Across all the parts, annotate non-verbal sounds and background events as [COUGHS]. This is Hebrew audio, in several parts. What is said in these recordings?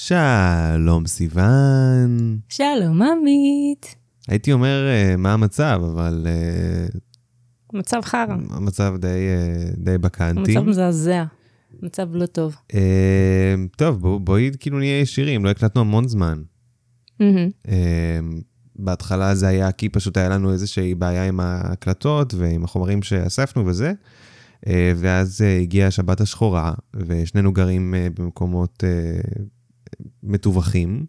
שלום סיוון. שלום עמית. הייתי אומר uh, מה המצב, אבל uh, מצב חרא. המצב די, uh, די בקנטי. מצב מזעזע. מצב לא טוב. טוב, בוא, בואי כאילו נהיה ישירים, לא הקלטנו המון זמן. Uh, בהתחלה זה היה כי פשוט היה לנו איזושהי בעיה עם ההקלטות ועם החומרים שאספנו וזה. ואז הגיעה השבת השחורה, ושנינו גרים במקומות מטווחים.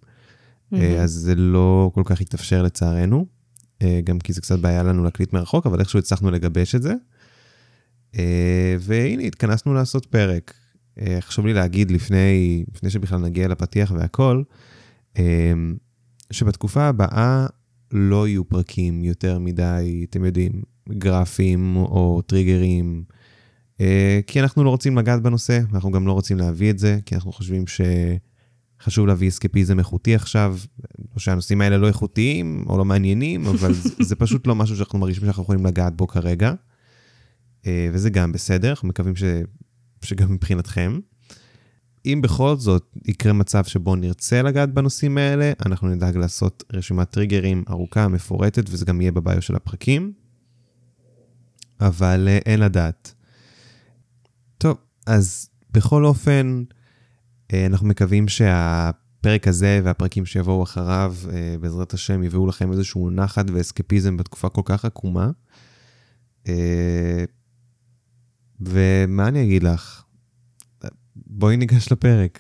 אה, אז זה לא כל כך התאפשר לצערנו, אה, גם כי זה קצת בעיה לנו להקליט מרחוק, אבל איכשהו הצלחנו לגבש את זה. אה, והנה, התכנסנו לעשות פרק. חשוב לי להגיד לפני, לפני שבכלל נגיע לפתיח והכל, שבתקופה הבאה לא יהיו פרקים יותר מדי, אתם יודעים, גרפים או טריגרים, כי אנחנו לא רוצים לגעת בנושא, ואנחנו גם לא רוצים להביא את זה, כי אנחנו חושבים ש... חשוב להביא אסקפיזם איכותי עכשיו, לא שהנושאים האלה לא איכותיים או לא מעניינים, אבל זה, זה פשוט לא משהו שאנחנו מרגישים שאנחנו יכולים לגעת בו כרגע. אה, וזה גם בסדר, אנחנו מקווים ש, שגם מבחינתכם. אם בכל זאת יקרה מצב שבו נרצה לגעת בנושאים האלה, אנחנו נדאג לעשות רשימת טריגרים ארוכה, מפורטת, וזה גם יהיה בביו של הפרקים. אבל אה, אין לדעת. טוב, אז בכל אופן, אנחנו מקווים שהפרק הזה והפרקים שיבואו אחריו, אה, בעזרת השם, יביאו לכם איזשהו נחת ואסקפיזם בתקופה כל כך עקומה. אה, ומה אני אגיד לך? בואי ניגש לפרק.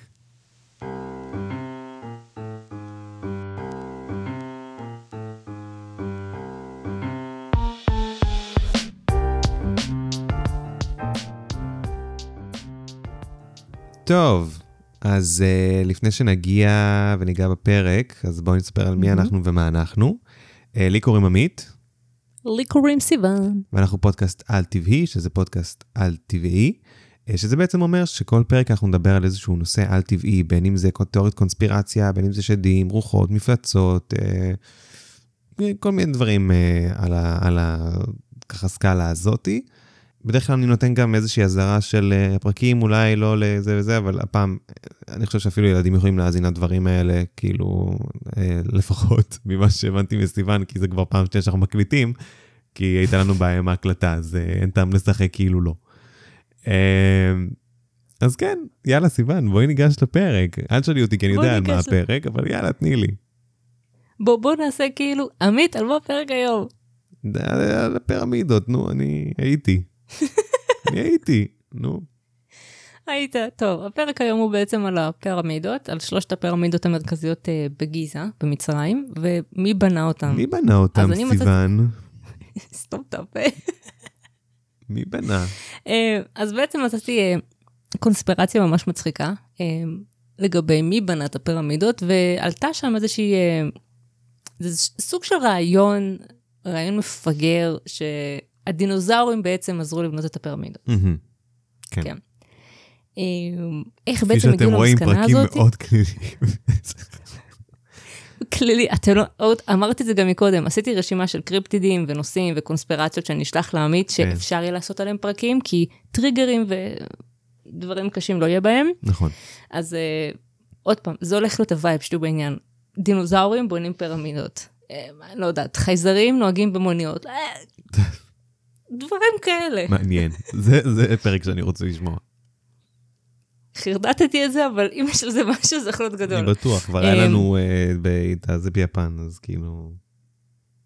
טוב, אז uh, לפני שנגיע וניגע בפרק, אז בואו נספר על מי מהמם. אנחנו ומה אנחנו. Uh, לי קוראים עמית, לי קוראים סיוון. ואנחנו פודקאסט על-טבעי, שזה פודקאסט על-טבעי, uh, שזה בעצם אומר שכל פרק אנחנו נדבר על איזשהו נושא על-טבעי, בין אם זה תיאוריית קונספירציה, בין אם זה שדים, רוחות, מפלצות, uh, כל מיני דברים uh, על, ה, על ה, ככה סקאלה הזאתי. בדרך כלל אני נותן גם איזושהי אזהרה של אה, הפרקים, אולי לא לזה וזה, אבל הפעם, אני חושב שאפילו ילדים יכולים להאזין לדברים האלה, כאילו, אה, לפחות [LAUGHS] ממה שהבנתי מסיוון, כי זה כבר פעם שנייה שאנחנו מקליטים, כי הייתה לנו בעיה עם ההקלטה, אז אה, אין טעם לשחק כאילו לא. אה, אז כן, יאללה סיוון, בואי ניגש לפרק. אל תשאלי אותי, כי אני יודע על מה הפרק, אבל יאללה, תני לי. בוא בוא נעשה כאילו, עמית, על מה הפרק היום? על הפירמידות, נו, אני הייתי. אני הייתי, נו. היית, טוב, הפרק היום הוא בעצם על הפירמידות, על שלושת הפירמידות המרכזיות אה, בגיזה, במצרים, ומי בנה אותם. מי בנה אותם, סיוון? [LAUGHS] סתום את הפה. מי בנה? אה, אז בעצם מצאתי אה, קונספירציה ממש מצחיקה אה, לגבי מי בנה את הפירמידות, ועלתה שם איזושהי, זה סוג של רעיון, רעיון מפגר, שהדינוזאורים בעצם עזרו לבנות את הפירמידות. מהמם. כן. כן. אה, איך כפי בעצם הגיעו שאתם רואים, למסקנה פרקים הזאת? מאוד כלליים. [LAUGHS] כללי, אתם לא, עוד, אמרתי את זה גם מקודם, עשיתי רשימה של קריפטידים ונושאים וקונספירציות שאני אשלח לעמית, כן. שאפשר יהיה לעשות עליהם פרקים, כי טריגרים ודברים קשים לא יהיה בהם. נכון. אז uh, עוד פעם, זה הולך להיות ה-vibe, שתהיו בעניין. דינוזאורים בונים פירמידות. אני לא יודעת, חייזרים נוהגים במוניות. [LAUGHS] אה, דברים כאלה. מעניין. זה זה פרק שאני רוצה לשמוע. חרטטתי את זה, אבל אם יש על זה משהו, זה יכול להיות אני גדול. בטוח, כבר היה אמ, לנו אה, ב- זה ביפן, אז כאילו...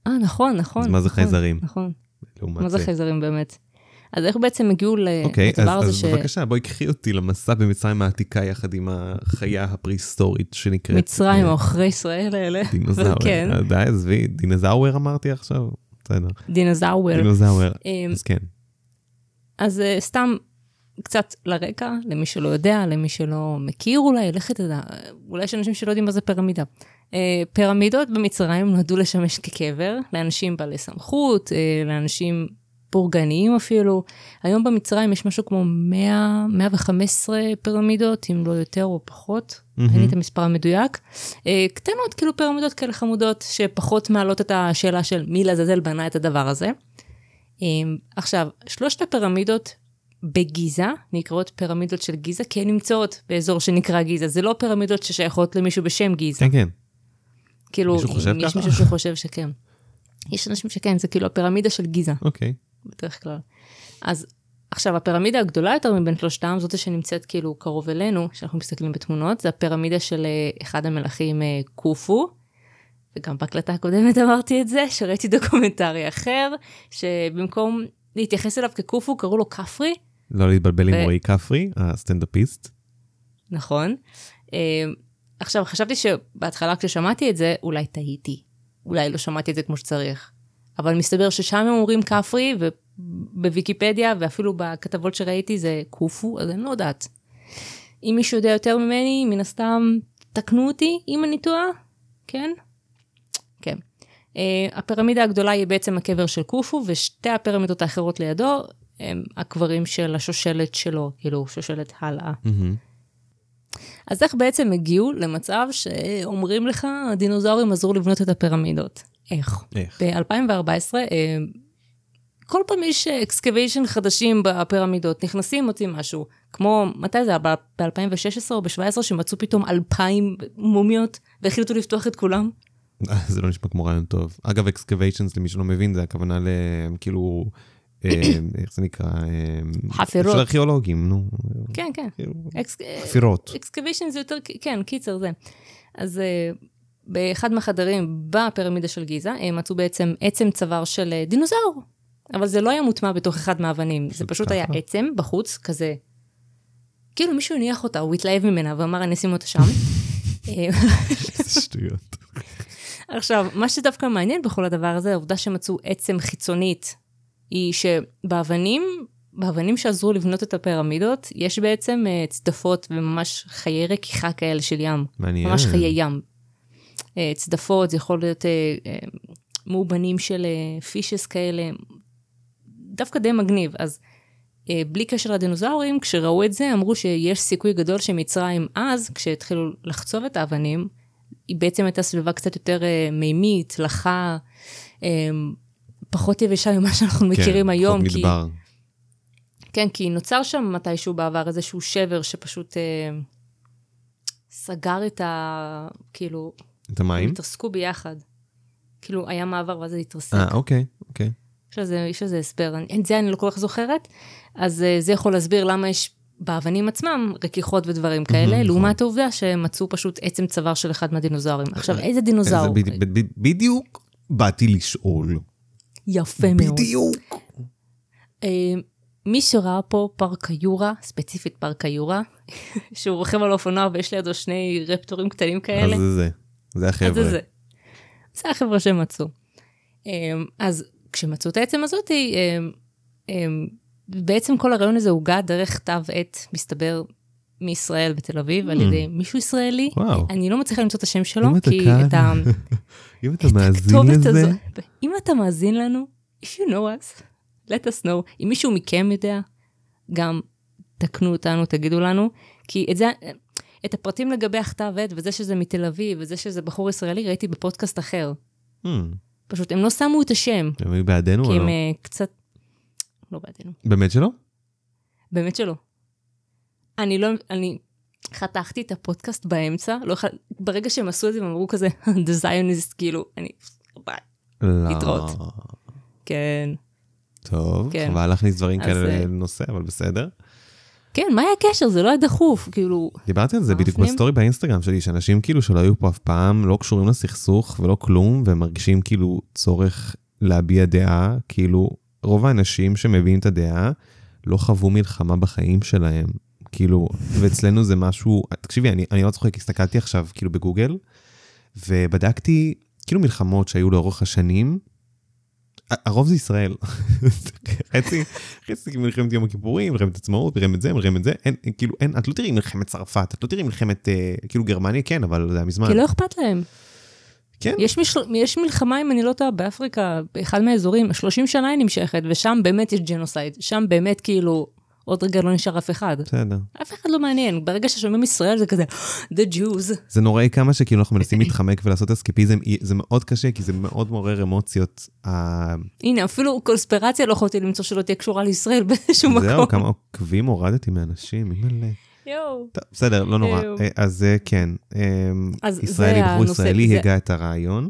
אה, נכון, נכון. אז מה זה נכון, חייזרים? נכון. מה זה חייזרים באמת? אז איך בעצם הגיעו אוקיי, אז לדבר הזה אז בבקשה, בואי קחי אותי למסע במצרים העתיקה יחד עם החיה הפרה-היסטורית שנקראת... שמצרים אה, או אחרי ישראל האלה? דינוזאור. [LAUGHS] כן, אה, די, עזבי, דינוזאוור אמרתי עכשיו? בסדר. דינוזאוור. דינוזאור. אמ, אז כן. אז אה, סתם קצת לרקע, למי שלא יודע, למי שלא מכיר אולי, לך תדע, אולי יש אנשים שלא יודעים מה זה פירמידה. אה, פירמידות במצרים נועדו לשמש כקבר לאנשים בעלי סמכות, אה, לאנשים בורגניים אפילו. היום במצרים יש משהו כמו 100, 115 פירמידות, אם לא יותר או פחות, אין לי את המספר המדויק. אה, קטנות, כאילו פירמידות כאלה חמודות, שפחות מעלות את השאלה של מי לעזאזל בנה את הדבר הזה. אה, עכשיו, שלושת הפירמידות בגיזה, נקראות פירמידות של גיזה, כי הן נמצאות באזור שנקרא גיזה. זה לא פירמידות ששייכות למישהו בשם גיזה. כן, כן. כאילו, מישהו חושב יש ככה? מישהו שחושב שכן. יש אנשים שכן, זה כאילו הפירמידה של גיזה, אוקיי. בדרך כלל. אז עכשיו, הפירמידה הגדולה יותר מבין שלושתם, זאת שנמצאת כאילו קרוב אלינו, שאנחנו מסתכלים בתמונות, זה הפירמידה של אה, אחד המלכים אה, קופו. וגם בהקלטה הקודמת אמרתי את זה, שראיתי דוקומנטרי אחר, שבמקום להתייחס אליו כקופו, קראו לו כפרי, לא להתבלבל עם רועי כפרי, הסטנדאפיסט. נכון. אה, עכשיו, חשבתי שבהתחלה כששמעתי את זה, אולי טעיתי. אולי לא שמעתי את זה כמו שצריך. אבל מסתבר ששם הם אומרים כפרי, ובוויקיפדיה, ואפילו בכתבות שראיתי זה קופו, אז אני לא יודעת. אם מישהו יודע יותר ממני, מן הסתם, תקנו אותי אם אני טועה, כן? כן. Uh, הפירמידה הגדולה היא בעצם הקבר של קופו, ושתי הפירמידות האחרות לידו הם הקברים של השושלת שלו, כאילו, שושלת הלאה. אז איך בעצם הגיעו למצב שאומרים לך, הדינוזאורים עזרו לבנות את הפירמידות? איך? איך? ב-2014, אה, כל פעם יש excavation חדשים בפירמידות, נכנסים, מוצאים משהו. כמו, מתי זה היה? ב-2016 או ב-2017, שמצאו פתאום 2,000 מומיות והחליטו לפתוח את כולם? [LAUGHS] זה לא נשמע כמו רעיון טוב. אגב, excavations, למי שלא מבין, זה הכוונה ל... כאילו... אה, [COUGHS] איך זה נקרא? אה, חפירות. של ארכיאולוגים, נו. כן, כן. כאילו, חפירות. excavation זה יותר, כן, קיצר זה. אז באחד מהחדרים בפירמידה של גיזה, הם מצאו בעצם עצם צוואר של אה, דינוזאור. אבל זה לא היה מוטמע בתוך אחד מהאבנים, זה פשוט היה ככה? עצם בחוץ, כזה. כאילו מישהו הניח אותה, הוא התלהב ממנה ואמר, אני אשים אותה שם. [LAUGHS] אה, איזה שטויות. [LAUGHS] עכשיו, מה שדווקא מעניין בכל הדבר הזה, העובדה שמצאו עצם חיצונית, היא שבאבנים, באבנים שעזרו לבנות את הפירמידות, יש בעצם אה, צדפות וממש חיי רכיכה כאלה של ים. מעניין. ממש חיי ים. אה, צדפות, זה יכול להיות אה, אה, מאובנים של פישס כאלה, דווקא די מגניב. אז בלי קשר לדינוזאורים, כשראו את זה, אמרו שיש סיכוי גדול שמצרים אז, כשהתחילו לחצוב את האבנים, היא בעצם הייתה סביבה קצת יותר מימית, לחה, פחות יבשה ממה שאנחנו מכירים כן, היום. חוק כי- מדבר. כן, כי נוצר שם מתישהו בעבר איזשהו שבר שפשוט אה, סגר את ה... כאילו, את הם המים? התרסקו ביחד. כאילו, היה מעבר ואז זה התרסק. אה, אוקיי, אוקיי. יש לזה, יש לזה הסבר, אני- את זה אני לא כל כך זוכרת, אז אה, זה יכול להסביר למה יש באבנים עצמם רכיכות ודברים כאלה, נכון. לעומת העובדה שהם מצאו פשוט עצם צוואר של אחד מהדינוזאורים. עכשיו, איזה איזה דינוזאור? בד- בד- בד- בדיוק באתי לשאול. יפה מאוד. בדיוק. אה, מי שראה פה פארק היורה, ספציפית פארק היורה, [LAUGHS] שהוא רוכב על אופנוע ויש לידו שני רפטורים קטנים כאלה, אז זה זה. זה החבר'ה. זה זה. החבר'ה שמצאו. אמ, אז כשמצאו את העצם הזאת, אמ, אמ, בעצם כל הרעיון הזה הוגה דרך כתב עת, מסתבר, מישראל בתל אביב, על ידי מישהו ישראלי. Mm. וואו. אני לא מצליחה למצוא את השם שלו, אם אתה כי כאן, את ה- [LAUGHS] אם אתה מאזין לזה, הזאת, אם אתה מאזין לנו, if you know us, let us know. אם מישהו מכם יודע, גם תקנו אותנו, תגידו לנו, כי את זה, את הפרטים לגבי הכתב עת, וזה שזה מתל אביב, וזה שזה בחור ישראלי, ראיתי בפודקאסט אחר. Hmm, פשוט הם לא שמו את השם, הם היו בעדנו כי או הם לא? אה, קצת... לא בעדינו. באמת שלא? באמת שלא. אני לא, אני חתכתי את הפודקאסט באמצע, לא יכול... ברגע שהם עשו את זה, הם אמרו כזה, [LAUGHS] The Zionist, כאילו, אני... ביי. לא. להתראות. כן. טוב, כן. חבל להכניס דברים אז, כאלה אה, לנושא, אבל בסדר. כן, מה היה הקשר? זה לא היה דחוף, כאילו... דיברתי על זה בדיוק? בסטורי באינסטגרם שלי, שאנשים כאילו שלא היו פה אף פעם, לא קשורים לסכסוך ולא כלום, והם מרגישים כאילו צורך להביע דעה, כאילו רוב האנשים שמביעים את הדעה לא חוו מלחמה בחיים שלהם. כאילו, ואצלנו זה משהו, תקשיבי, אני, אני לא צוחק, הסתכלתי עכשיו כאילו בגוגל, ובדקתי כאילו מלחמות שהיו לאורך השנים, הרוב זה ישראל. [LAUGHS] חצי, חצי מלחמת יום הכיפורים, מלחמת עצמאות, מלחמת זה, מלחמת זה, אין, כאילו, אין, את לא תראי מלחמת צרפת, את לא תראי מלחמת, אה, כאילו גרמניה כן, אבל זה היה מזמן. כי לא אכפת להם. כן, יש, משל... יש מלחמה, אם אני לא טועה, באפריקה, באחד מהאזורים, 30 שנה היא נמשכת, ושם באמת יש ג'נוסייד. שם באמת כאילו עוד רגע לא נשאר אף אחד. בסדר. אף אחד לא מעניין, ברגע ששומעים ישראל זה כזה, The Jews. זה נוראי כמה שכאילו אנחנו מנסים להתחמק ולעשות אסקפיזם, זה מאוד קשה, כי זה מאוד מעורר אמוציות. הנה, אפילו קונספירציה לא יכולתי למצוא שלא תהיה קשורה לישראל [LAUGHS] באיזשהו מקום. זהו, כמה עוקבים הורדתי מאנשים, אימא'לה. יואו. טוב, בסדר, לא נורא. אה, אז אה, כן, ישראלי בחור ישראלי הגה את הרעיון.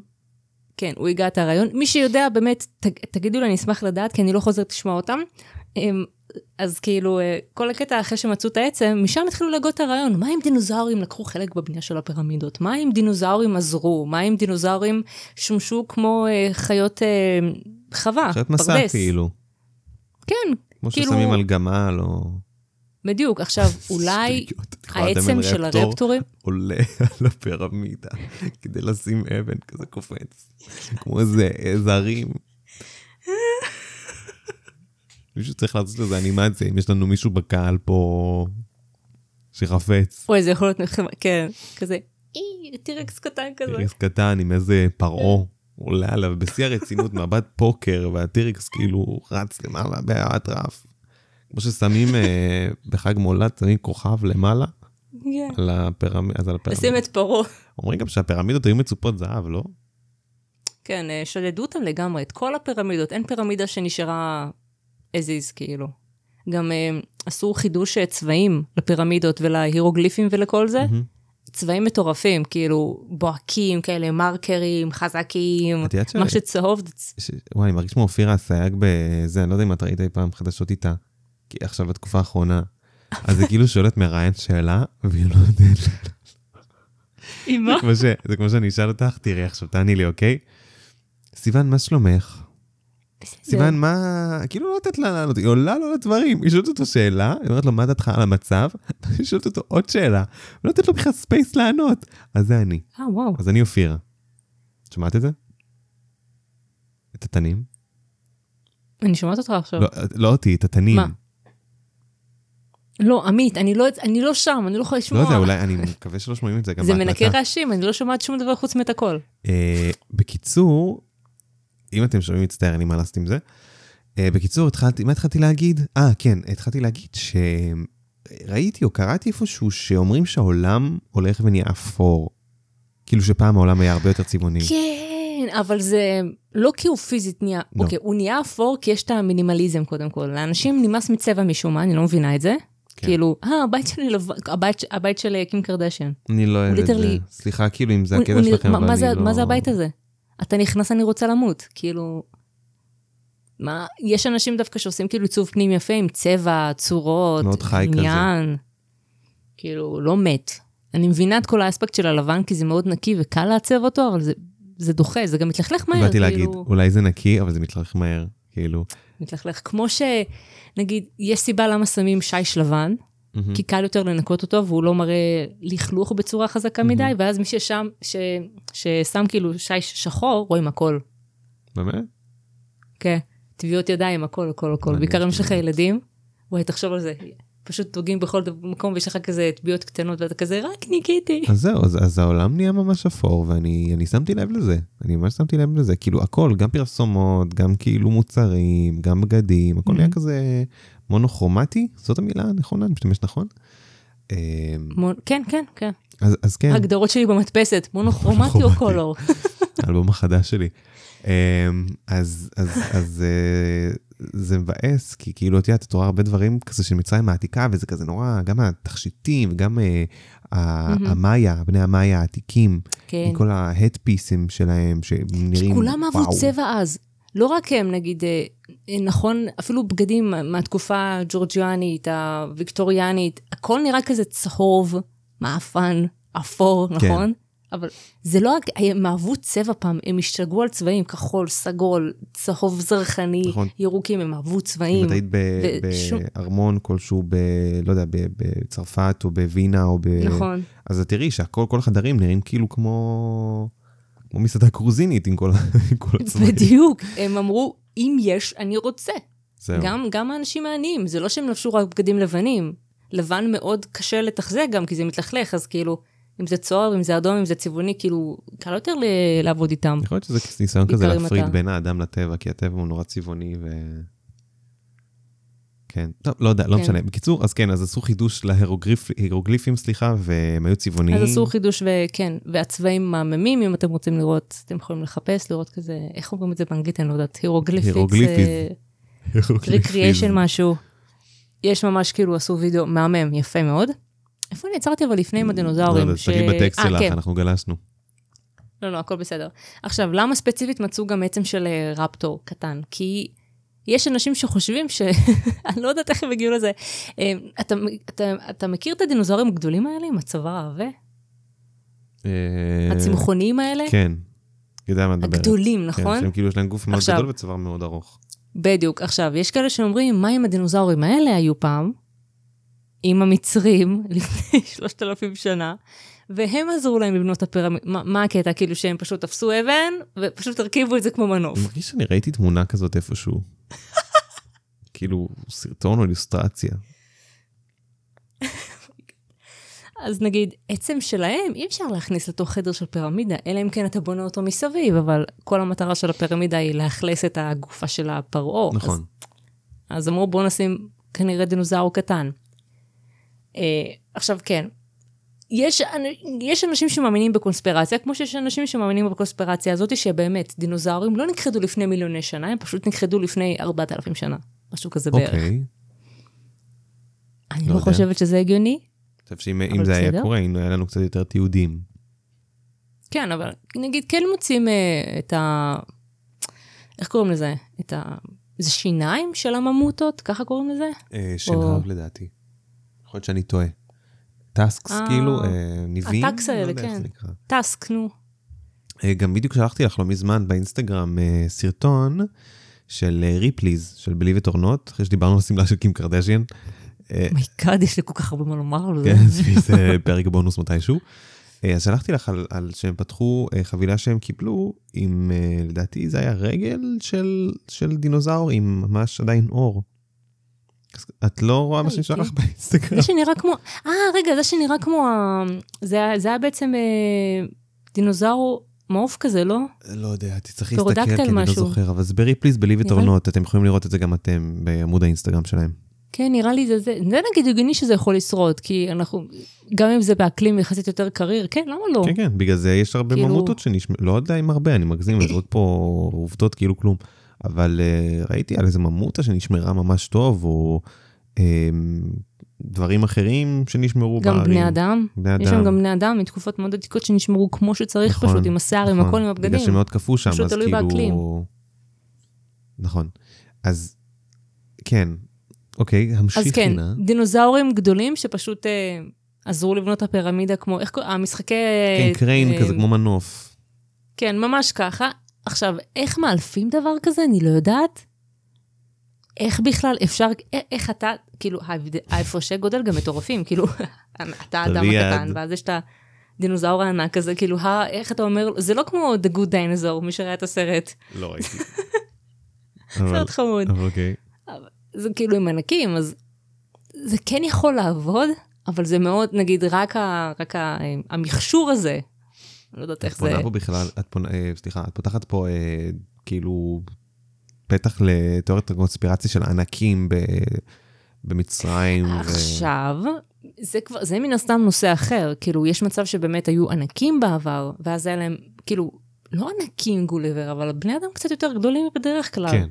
כן, הוא הגה את הרעיון. מי שיודע, באמת, תגידו לי, אני אשמח לדעת, כי אני לא חוזרת לשמוע אותם. אז כאילו, אה, כל הקטע אחרי שמצאו את העצם, משם התחילו להגות את הרעיון. מה אם דינוזאורים לקחו חלק בבנייה של הפירמידות? מה אם דינוזאורים עזרו? מה אם דינוזאורים שמשו כמו אה, חיות אה, חווה, חיות מסע? כאילו, כן, כמו כאילו- ששמים על גמל או... בדיוק. עכשיו, [LAUGHS] אולי העצם של רפטור הרפטורים... עולה [LAUGHS] על הפירמידה כדי לשים אבן כזה קופץ, כמו איזה זרים. מישהו צריך לעשות לזה אנימציה, אם יש לנו מישהו בקהל פה שחפץ. אוי, זה יכול להיות נחמד, כן, כזה, אי, טירקס קטן כזה. טירקס קטן עם איזה פרעה עולה עליו בשיא הרצינות, [LAUGHS] מבט פוקר, והטירקס כאילו רץ למעלה באטרף. כמו ששמים אה, בחג מולד, שמים כוכב למעלה כן. על הפירמידה. אז על הפירמידה. לשים את פרעה. אומרים גם שהפירמידות היו מצופות זהב, לא? כן, אה, שדדו אותם לגמרי, את כל הפירמידות. אין פירמידה שנשארה as is, כאילו. גם אה, עשו חידוש אה, צבעים לפירמידות ולהירוגליפים ולכל זה. מהמם. צבעים מטורפים, כאילו בוהקים כאלה, מרקרים, חזקים, מה שצהוב ש... וואי, אני מרגיש כמו אופירה אסייג בזה, אני לא יודע אם את ראית אי פעם חדשות איתה, כי עכשיו בתקופה האחרונה. אז היא כאילו שואלת מראיין שאלה, והיא לא יודעת. ש- זה כמו שאני אשאל אותך, תראי עכשיו, תעני לי, אוקיי? סיוון, מה שלומך? סיוון, מה... כאילו לא לתת לה לענות, היא עולה לו לדברים, היא שואלת אותו שאלה, היא אומרת לו, מה דעתך על המצב? [LAUGHS] היא שואלת אותו עוד שאלה, ולא לתת לו בכלל space לענות. אז זה אני. אה, וואו. אז אני אופירה. את שומעת את זה? את התנים? אני שומעת אותך עכשיו. לא, לא אותי, את התנים. מה? לא, עמית, אני לא, אני לא שם, אני לא יכולה לשמוע. לא יודע, אולי, אני מקווה שלא שומעים את זה גם זה בהקלטה. מנקה רעשים, אני לא שומעת שום דבר חוץ מאת הכל. אה, בקיצור, אם אתם שומעים, מצטער, אני מה לעשות עם זה. אה, בקיצור, התחלתי, מה התחלתי להגיד? אה, כן, התחלתי להגיד שראיתי או קראתי איפשהו שאומרים שהעולם הולך ונהיה אפור. כאילו שפעם העולם היה הרבה יותר צבעוני. כן, אבל זה לא כי הוא פיזית נהיה, לא. אוקיי, הוא נהיה אפור כי יש את המינימליזם קודם כל. לאנשים נמאס מצבע משום מה, אני לא מבינה את זה. כן. כאילו, אה, הבית שלי לבן, הבית, הבית של אה, קים קרדשן. אני לא אוהב את זה. סליחה, כאילו, אם זה הקטע שלכם, אבל אני לא... מה זה הבית הזה? אתה נכנס, אני רוצה למות. כאילו, מה, יש אנשים דווקא שעושים כאילו עיצוב פנים יפה עם צבע, צורות, חי כזה. עניין. כאילו, לא מת. אני מבינה את כל האספקט של הלבן, כי זה מאוד נקי וקל לעצב אותו, אבל זה, זה דוחה, זה גם מתלכלך מהר. באתי להגיד, כאילו, אולי זה נקי, אבל זה מתלכלך מהר. כאילו, מתלכלך. כמו שנגיד, יש סיבה למה שמים שיש לבן, מהמם. כי קל יותר לנקות אותו, והוא לא מראה לכלוך בצורה חזקה מדי, ואז מי ששם, ש, ששם כאילו שיש שחור, רואים הכל. באמת? כן, טביעות ידיים, הכל, הכל, הכל. בעיקר אם יש לך מעניין. ילדים, וואי, תחשוב על זה. פשוט פוגעים בכל מקום ויש לך כזה טביעות קטנות ואתה כזה, רק ניקיתי. אז זהו, אז, אז העולם נהיה ממש אפור, ואני אני שמתי לב לזה. אני ממש שמתי לב לזה. כאילו, הכל, גם פרסומות, גם כאילו מוצרים, גם בגדים, הכל נהיה Mhm. כזה מונוכרומטי, זאת המילה הנכונה, אני משתמש נכון? אמ, מון- כן, כן, כן. אז, אז כן, ההגדרות שלי במדפסת, מונוכרומטי או. קולור? [LAUGHS] האלבום החדש שלי. אמ, אז, אז, אז אה, זה מבאס, כי כאילו, את יודעת, את רואה הרבה דברים כזה של מצרים העתיקה, וזה כזה נורא, גם התכשיטים, וגם אה. המאיה, בני המאיה העתיקים, כן. עם כל ההדפיסים שלהם, שנראים, כולם אהבו וואו. צבע אז. לא רק הם, נגיד, אה, אה, נכון, אפילו בגדים מהתקופה הג'ורג'יאנית, הוויקטוריאנית, הכל נראה כזה צהוב, מעפן, אפור, כן. נכון? אבל זה לא רק, הם אהבו צבע פעם, הם השתגעו על צבעים, כחול, סגול, צהוב זרחני, נכון. ירוקים, הם אהבו אם צבעים. את היית ב- ושום- בארמון כלשהו, ב... לא יודע, בצרפת או בווינה או ב... נכון. אז את תראי שהכל, כל החדרים נראים כאילו כמו... כמו מסעדה קרוזינית עם כל, [LAUGHS] כל הצבעים. בדיוק, הם אמרו, אם יש, אני רוצה. זהו. גם, גם האנשים העניים, זה לא שהם לבשו רק בגדים לבנים. לבן מאוד קשה לתחזק גם, כי זה מתלכלך, אז כאילו, אם זה צהוב, אם זה אדום, אם זה צבעוני, כאילו, קל יותר ל- לעבוד איתם. יכול להיות שזה ניסיון כזה להפריד אתה- בין האדם לטבע, כי הטבע הוא נורא צבעוני ו... כן. טוב, לא יודע, לא כן. משנה. בקיצור, אז כן, אז עשו חידוש להירוגליפים, סליחה, והם היו צבעוניים. אז עשו חידוש, וכן, והצבעים מהממים, אם אתם רוצים לראות, אתם יכולים לחפש, לראות כזה, איך אומרים את זה באנגלית, אני לא יודעת, הירוגליפיק, הירוגליפיז. ריקריאשן משהו. יש ממש כאילו עשו וידאו מהמם, יפה מאוד. איפה אני עצרתי אבל לפני עם לא הדינוזאורים? יודע, תסתכלי בטקסט אה, שלך, כן. אנחנו גלשנו. לא, לא, הכל בסדר. עכשיו, למה ספציפית מצאו גם עצם של אה, רפטור קטן? כי יש אנשים שחושבים ש... [LAUGHS] אני לא יודעת איך הם הגיעו לזה. אה, אתה, אתה, אתה מכיר את הדינוזאורים הגדולים האלה עם הצוואר העבה? אה, הצמחוניים האלה? כן. יודע מה את מדברת. הגדולים, כן, נכון? שהם כאילו יש להם גוף מאוד עכשיו- גדול וצוואר מאוד ארוך. בדיוק. עכשיו, יש כאלה שאומרים, מה אם הדינוזאורים האלה היו פעם? עם המצרים [LAUGHS] לפני שלושת אלפים שנה, והם עזרו להם לבנות את הפירמידה. מה, מה הקטע? כאילו שהם פשוט תפסו אבן, ופשוט הרכיבו את זה כמו מנוף. אני מרגיש שאני ראיתי תמונה כזאת איפשהו. כאילו, סרטון או אילוסטרציה. אז נגיד, עצם שלהם אי אפשר להכניס לתוך חדר של פירמידה, אלא אם כן אתה בונה אותו מסביב, אבל כל המטרה של הפירמידה היא לאכלס את הגופה של הפרעה. נכון. אז, אז אמרו, בואו נשים כנראה דינוזאור קטן. אה, עכשיו, כן, יש, יש אנשים שמאמינים בקונספירציה, כמו שיש אנשים שמאמינים בקונספירציה הזאת, שבאמת, דינוזאורים לא נכחדו לפני מיליוני שנה, הם פשוט נכחדו לפני 4,000 שנה. משהו כזה בערך. אוקיי. אני לא לא. חושבת שזה הגיוני. אני חושב שאם זה היה. קורה, אם היה לנו קצת יותר תיעודים. כן, אבל נגיד כן מוצאים אה, את ה... איך קוראים לזה? את ה... זה שיניים של הממוטות? ככה קוראים לזה? אה, שנהב לדעתי. יכול להיות שאני טועה. טאסקס אה, כאילו, ניבים? הטקס לא האלה, איך כן. טאסק, נו. גם בדיוק שלחתי לך לא מזמן באינסטגרם סרטון של אה, Ripley's, של Believe it or not, אחרי שדיברנו על שמלה של קים קרדשיאן. אה, my God, יש לי כל כך הרבה מה לומר על זה. כן, זה פרק בונוס מתישהו. אה, אז שלחתי לך על, על שהם פתחו אה, חבילה שהם קיבלו עם, אה, לדעתי זה היה רגל של, של דינוזאור עם ממש עדיין עור. את לא רואה מה ראיתי. שלח באינסטגרם? זה שנראה כמו... אה, רגע, זה שנראה כמו. זה היה- בעצם אה, דינוזאור מעוף כזה, לא? לא יודע, תצטרכי להסתכל, כי אני לא. זוכר, אבל זה בריפליז Believe it or נראה לי- not, אתם יכולים לראות את זה גם אתם בעמוד האינסטגרם שלהם. כן, נראה לי זה זה. זה נגיד הגיוני שזה יכול לשרוד, כי אנחנו... גם אם זה באקלים יחסית יותר קריר, כן, למה לא? כן, כן, בגלל זה יש הרבה כאילו- ממוטות שנשמע, לא יודע אם הרבה, אני מגזים, אני זורק פה עובדות כאילו כלום. אבל uh, ראיתי על איזה ממוטה שנשמרה ממש טוב, או um, דברים אחרים שנשמרו גם בערים. בני אדם. בני יש שם אדם. גם בני אדם מתקופות מאוד עתיקות שנשמרו כמו שצריך נכון, פשוט, עם השיער, עם נכון. הכל, עם בגלל הבגדים. שמאוד קפוא שם, פשוט אז תלוי כאילו... באקלים. נכון. אז כן, אוקיי, המשיכי אז כן, נא. דינוזאורים גדולים שפשוט אה, עזרו לבנות את הפירמידה כמו, איך קוראים? המשחקי... כן, קריין אה, כזה כמו מנוף. כן, ממש ככה. עכשיו, איך מאלפים דבר כזה? אני לא יודעת. איך בכלל אפשר, איך אתה, כאילו, ההפרשי גודל גם מטורפים, כאילו, [LAUGHS] אתה האדם הקטן. ואז יש את הדינוזאור הענק הזה, כאילו, איך אתה אומר, זה לא כמו The Good Dinosaur, מי שראה את הסרט, לא ראיתי. [LAUGHS] סרט חמוד. אוקיי. זה כאילו עם ענקים, אז זה כן יכול לעבוד, אבל זה מאוד, נגיד, רק, ה, רק ה, המכשור הזה, לא יודעת את איך זה, פונה פה בכלל, את פונה, אה, סליחה, את פותחת פה אה, כאילו פתח לתיאוריית הקונספירציה של ענקים במצרים. ו... עכשיו, זה כבר, זה מן הסתם נושא אחר, כאילו, יש מצב שבאמת היו ענקים בעבר, ואז היה להם, כאילו, לא ענקים גוליבר, אבל בני אדם קצת יותר גדולים בדרך כלל. כן,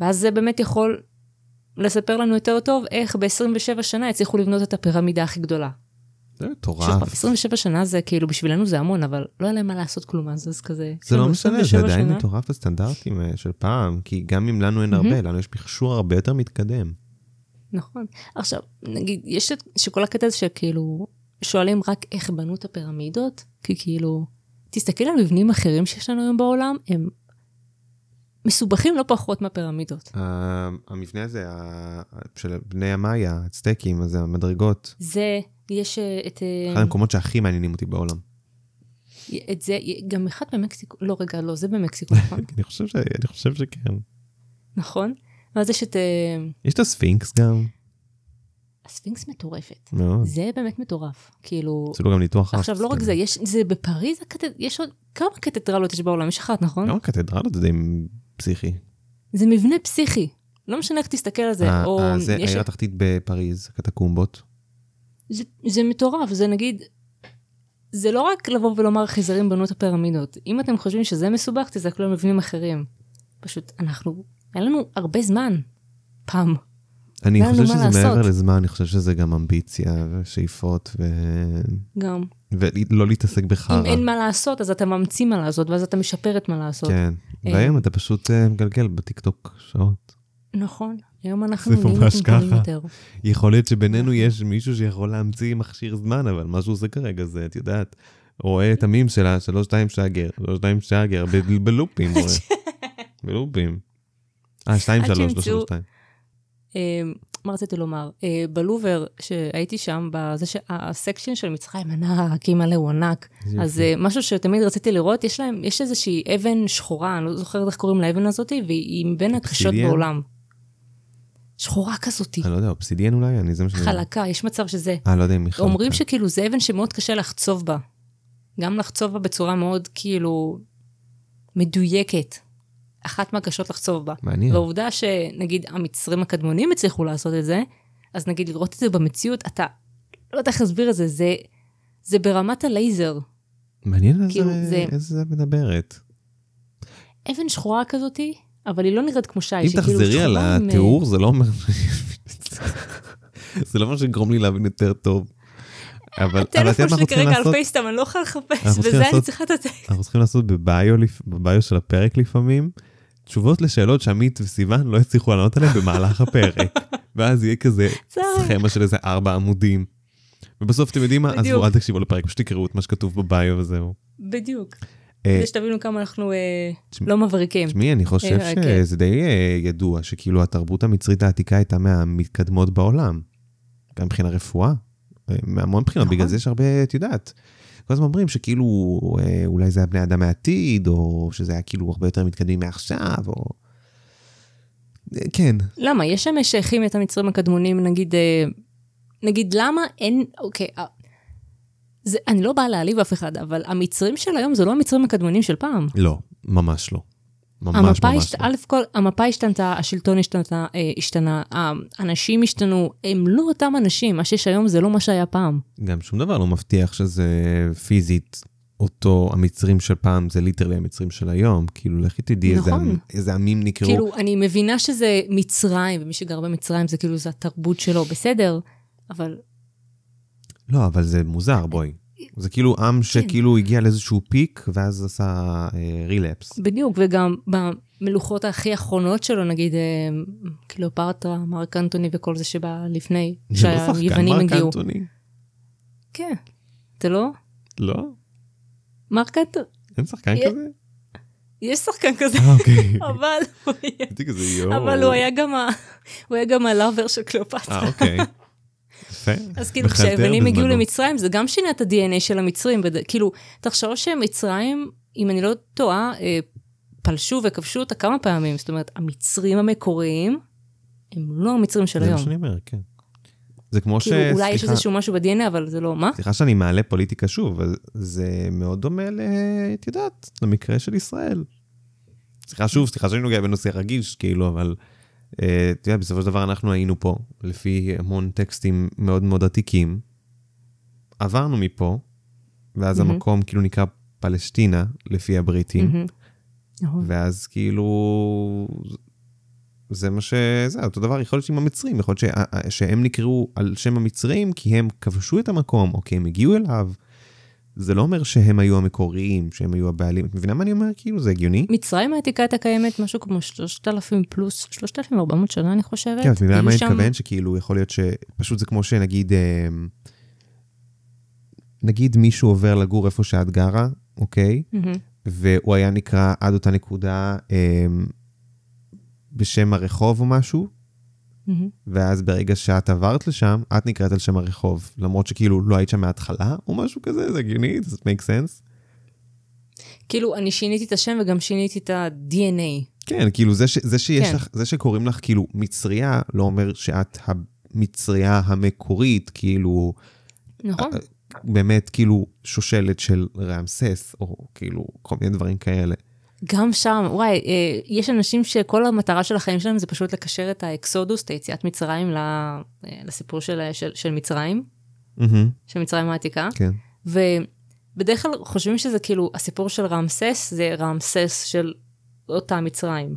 ואז זה באמת יכול לספר לנו יותר טוב איך ב-27 שנה הצליחו לבנות את הפירמידה הכי גדולה. זה שוב מטורף. פעם, 27 שנה זה כאילו, בשבילנו זה המון, אבל לא היה להם מה לעשות כלום אז, אז כזה. זה לא כאילו, משנה, זה 27 עדיין שנה. מטורף בסטנדרטים אה, של פעם, כי גם אם לנו אין הרבה, לנו יש מכשור הרבה יותר מתקדם. נכון. עכשיו, נגיד, יש את, שכל הקטע הזה שכאילו, שואלים רק איך בנו את הפירמידות, כי כאילו, תסתכל על מבנים אחרים שיש לנו היום בעולם, הם מסובכים לא פחות מהפירמידות. ה- המבנה הזה של בני המאיה, הצטקים, אז המדרגות, זה, יש אה, את, אה, אחד המקומות שהכי מעניינים אותי בעולם. את זה, גם אחד במקסיקו, לא רגע, לא, זה במקסיקו, נכון? [LAUGHS] אני חושב שכן. נכון? ואז יש את אה, יש את הספינקס גם, הספינקס מטורפת. מאוד. זה באמת מטורף. כאילו, עשו לו גם ניתוח אף. עכשיו לא רק זה, יש, זה בפריז. יש עוד, כמה קתדרלות יש בעולם? יש אחת, נכון? גם הקתדרלות זה די פסיכי. זה מבנה פסיכי. לא משנה איך תסתכל על זה. ה- או ה- זה העיר התחתית בפריז, קטקומבות. זה, זה מטורף, זה נגיד, זה לא רק לבוא ולומר חייזרים בנו את הפירמידות. אם אתם חושבים שזה מסובך, תסתכלו על מבנים אחרים. פשוט, אנחנו, היה לנו הרבה זמן, פעם. אני לנו חושב שזה מעבר לעשות. לזמן, אני חושב שזה גם אמביציה ושאיפות, ו... גם. ולא להתעסק בחרא. אם אין מה לעשות, אז אתה ממציא מה לעשות, ואז אתה משפר את מה לעשות. כן, אה, והיום אתה פשוט אה, מגלגל בטיקטוק שעות. נכון, היום אנחנו זה נהיים ממש מטומטמים. יותר. יכול להיות שבינינו יש מישהו שיכול להמציא מכשיר זמן, אבל מה שהוא עושה כרגע זה, את יודעת, רואה את המים שלה, שלוש שתיים שגר, שלוש שתיים שגר, ב- בלופים. [LAUGHS] בלופים. אה, שתיים עד שלוש, לא שימצאו- שלוש שתיים. אה, מה רציתי לומר? אה, בלובר, שהייתי שם, בזה שהסקשן של מצרים ענק, אימא הוא ענק, אז. אה, משהו שתמיד רציתי לראות, יש להם, יש איזושהי אבן שחורה, אני לא זוכרת איך קוראים לאבן הזאת, והיא מבין הקשות? בעולם. שחורה כזאתי, אני לא יודע, אובסידיאן אולי? אני זה מה שאני... חלקה, יש מצב שזה. אה, לא יודע אם היא חלקה. אומרים שכאילו זה אבן שמאוד קשה לחצוב בה. גם לחצוב בה בצורה מאוד כאילו מדויקת. אחת מהקשות לחצוב בה. מעניין. והעובדה שנגיד המצרים הקדמונים הצליחו לעשות את זה, אז נגיד לראות את זה במציאות, אתה לא יודע איך להסביר את זה, זה, זה ברמת הלייזר. מעניין כאילו, זה, זה- איזה מדברת. אבן שחורה כזאתי, אבל היא לא נראית כמו שי, אם תחזרי על התיאור, זה לא אומר... [LAUGHS] זה לא אומר שיגרום לי להבין יותר טוב. אבל הטלפון מה אנחנו שלי כרגע על? פייסטאם, אני לא יכולה לחפש, וזה אני צריכה את הטקסט. אנחנו צריכים לעשות בביו של הפרק לפעמים, תשובות לשאלות שעמית וסיוון לא הצליחו לענות עליהן במהלך הפרק. [LAUGHS] ואז יהיה כזה. סכמה של איזה ארבע עמודים. ובסוף אתם יודעים מה? בדיוק. עזבו, אל תקשיבו לפרק, פשוט תקראו את מה שכתוב בביו וזהו. בדיוק. אה, כדי שתבינו כמה אנחנו אה, לא מבריקים. תשמעי, אני חושב אה, כן. שזה די ידוע שכאילו התרבות המצרית העתיקה הייתה מהמתקדמות בעולם. גם מבחינה רפואה, אה, מהמון בחינות, נכון. בגלל זה יש הרבה, את יודעת. כל הזמן אומרים שכאילו אה, אולי זה היה בני אדם מהעתיד, או שזה היה כאילו הרבה יותר מתקדמים מעכשיו, או... אה, כן, למה? יש שם שייכים את המצרים הקדמונים, נגיד, אה, נגיד למה אין, אוקיי, זה, אני לא באה להעליב אף אחד, אבל המצרים של היום זה לא המצרים הקדמונים של פעם. לא, ממש לא. ממש המפה, ממש השת... לא. א' כל, המפה השתנתה, השלטון השתנתה, אה, השתנה, האנשים השתנו, הם לא אותם אנשים, מה שיש היום זה לא מה שהיה פעם. גם שום דבר לא מבטיח שזה פיזית אותו, המצרים של פעם זה ליטרלי המצרים של היום. כאילו, לכי תדעי איזה, נכון. עמ- איזה עמים נקראו. כאילו, אני מבינה שזה מצרים, ומי שגר במצרים זה כאילו, זה התרבות שלו, בסדר, אבל לא, אבל זה מוזר, בואי. זה כאילו עם שכאילו הגיע לאיזשהו פיק, ואז עשה אה, רילפס. בדיוק, וגם במלוכות הכי אחרונות שלו, נגיד אה, קליאופטרה, מרק אנטוני וכל זה שבא לפני, לא שהיוונים מרק הגיעו. אנטוני? כן. אתה לא? לא? מרק אנטוני, אין שחקן יש- כזה? יש שחקן כזה, אה, אוקיי. אבל היה- גם הוא היה גם הלאבר של קליאופטרה. אה, אוקיי. יפה. אז כאילו כשהיוונים הגיעו. למצרים זה גם שינה את ה-DNA של המצרים, בד- כאילו תחשוב שמצרים, אם אני לא טועה, אה, פלשו וכבשו אותה כמה פעמים, זאת אומרת המצרים המקוריים הם לא המצרים של זה מה היום. שאני אומר, כן. זה כמו ש... כאילו אולי יש סליחה- איזשהו משהו ב-DNA אבל זה לא, מה? סליחה שאני מעלה פוליטיקה שוב, אבל זה מאוד דומה ל... את יודעת, למקרה של ישראל. סליחה שוב, סליחה שאני נוגע בנושא רגיש, כאילו, אבל אה, את יודעת, בסופו של דבר אנחנו היינו פה, לפי המון טקסטים מאוד מאוד עתיקים. עברנו מפה, ואז מהמם. המקום כאילו נקרא פלשתינה, לפי הבריטים. נכון. ואז כאילו... זה מה ש... זה אותו דבר יכול להיות עם המצרים, יכול להיות שה- שהם נקראו על שם המצרים כי הם כבשו את המקום או כי הם הגיעו אליו. זה לא אומר שהם היו המקוריים, שהם היו הבעלים. את מבינה מה אני אומר? כאילו זה הגיוני? מצרים העתיקה הייתה קיימת משהו כמו 3,000 פלוס, 3,400 שנה אני חושבת. כן, את מבינה מה היו אני מתכוון? שכאילו יכול להיות שפשוט זה כמו שנגיד, אה, נגיד מישהו עובר לגור איפה שאת גרה, אוקיי? והוא היה נקרא עד אותה נקודה אה, בשם הרחוב או משהו, מהמם. ואז ברגע שאת עברת לשם, את נקראת על שם הרחוב, למרות שכאילו לא היית שם מההתחלה, או משהו כזה, זה הגיוני, it make sense? כאילו אני שיניתי את השם וגם שיניתי את ה-DNA. כן, כאילו זה, ש, זה שיש כן. לך, זה שקוראים לך כאילו מצריה, לא אומר שאת המצריה המקורית, כאילו, נכון? באמת כאילו שושלת של רעמסס, או כאילו כל מיני דברים כאלה. גם שם, וואי, אה, יש אנשים שכל המטרה של החיים שלהם זה פשוט לקשר את האקסודוס, את היציאת מצרים, אה, לסיפור של, של, של מצרים, מהמם, של מצרים העתיקה. כן. ובדרך כלל חושבים שזה כאילו, הסיפור של רמסס זה רמסס של אותה מצרים.